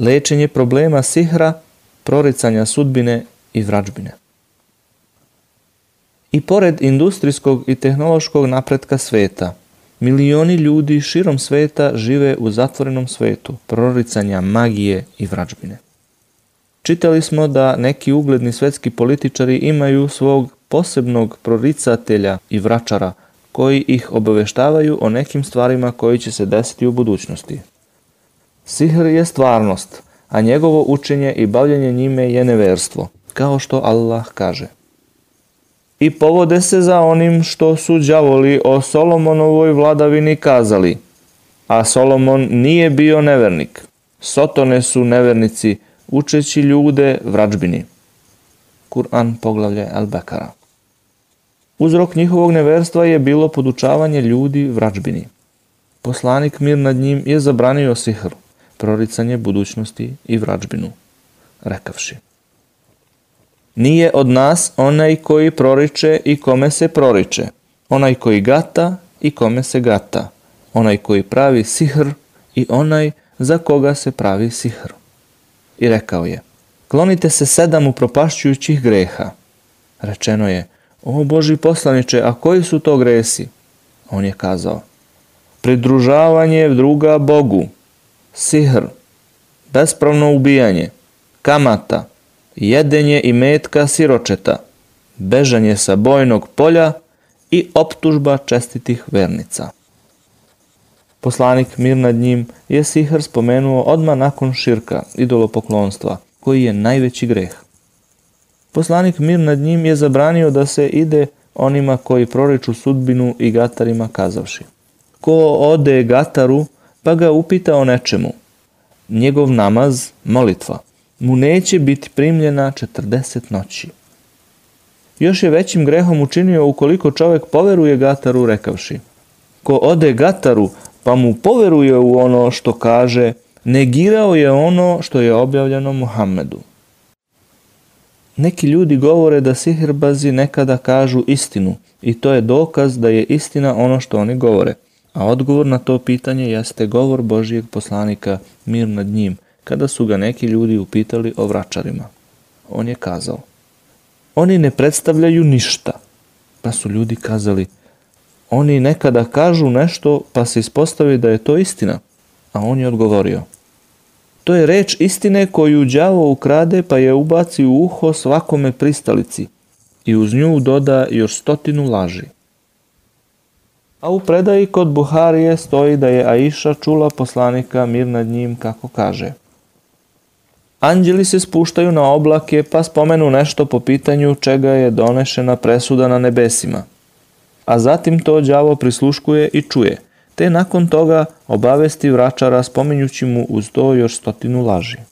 lečenje problema sihra, proricanja sudbine i vrađbine. I pored industrijskog i tehnološkog napretka sveta, milioni ljudi širom sveta žive u zatvorenom svetu proricanja magije i vrađbine. Čitali smo da neki ugledni svetski političari imaju svog posebnog proricatelja i vračara koji ih obaveštavaju o nekim stvarima koji će se desiti u budućnosti. Sihr je stvarnost, a njegovo učenje i bavljanje njime je neverstvo, kao što Allah kaže. I povode se za onim što su đavoli o Solomonovoj vladavini kazali, a Solomon nije bio nevernik. Sotone su nevernici, učeći ljude vrađbini. Kur'an poglavlje Al-Bekara. Uzrok njihovog neverstva je bilo podučavanje ljudi vrađbini. Poslanik mir nad njim je zabranio sihr, proricanje budućnosti i vrađbinu, rekavši. Nije od nas onaj koji proriče i kome se proriče, onaj koji gata i kome se gata, onaj koji pravi sihr i onaj za koga se pravi sihr. I rekao je, klonite se sedam upropašćujućih greha. Rečeno je, o Boži poslaniče, a koji su to gresi? On je kazao, pridružavanje druga Bogu, sihr, bespravno ubijanje, kamata, jedenje i metka siročeta, bežanje sa bojnog polja i optužba čestitih vernica. Poslanik mir nad njim je sihr spomenuo odmah nakon širka, idolopoklonstva, koji je najveći greh. Poslanik mir nad njim je zabranio da se ide onima koji proriču sudbinu i gatarima kazavši. Ko ode gataru, pa ga upita o nečemu. Njegov namaz, molitva, mu neće biti primljena 40 noći. Još je većim grehom učinio ukoliko čovek poveruje gataru rekavši. Ko ode gataru, pa mu poveruje u ono što kaže, negirao je ono što je objavljeno Muhammedu. Neki ljudi govore da sihirbazi nekada kažu istinu i to je dokaz da je istina ono što oni govore. A odgovor na to pitanje jeste govor Božijeg poslanika mir nad njim, kada su ga neki ljudi upitali o vračarima. On je kazao, oni ne predstavljaju ništa. Pa su ljudi kazali, oni nekada kažu nešto pa se ispostavi da je to istina. A on je odgovorio, to je reč istine koju đavo ukrade pa je ubaci u uho svakome pristalici i uz nju doda još stotinu laži. A u predaji kod Buharije stoji da je Aisha čula poslanika mir nad njim kako kaže. Anđeli se spuštaju na oblake pa spomenu nešto po pitanju čega je donešena presuda na nebesima. A zatim to đavo prisluškuje i čuje, te nakon toga obavesti vračara spominjući mu uz to još stotinu laži.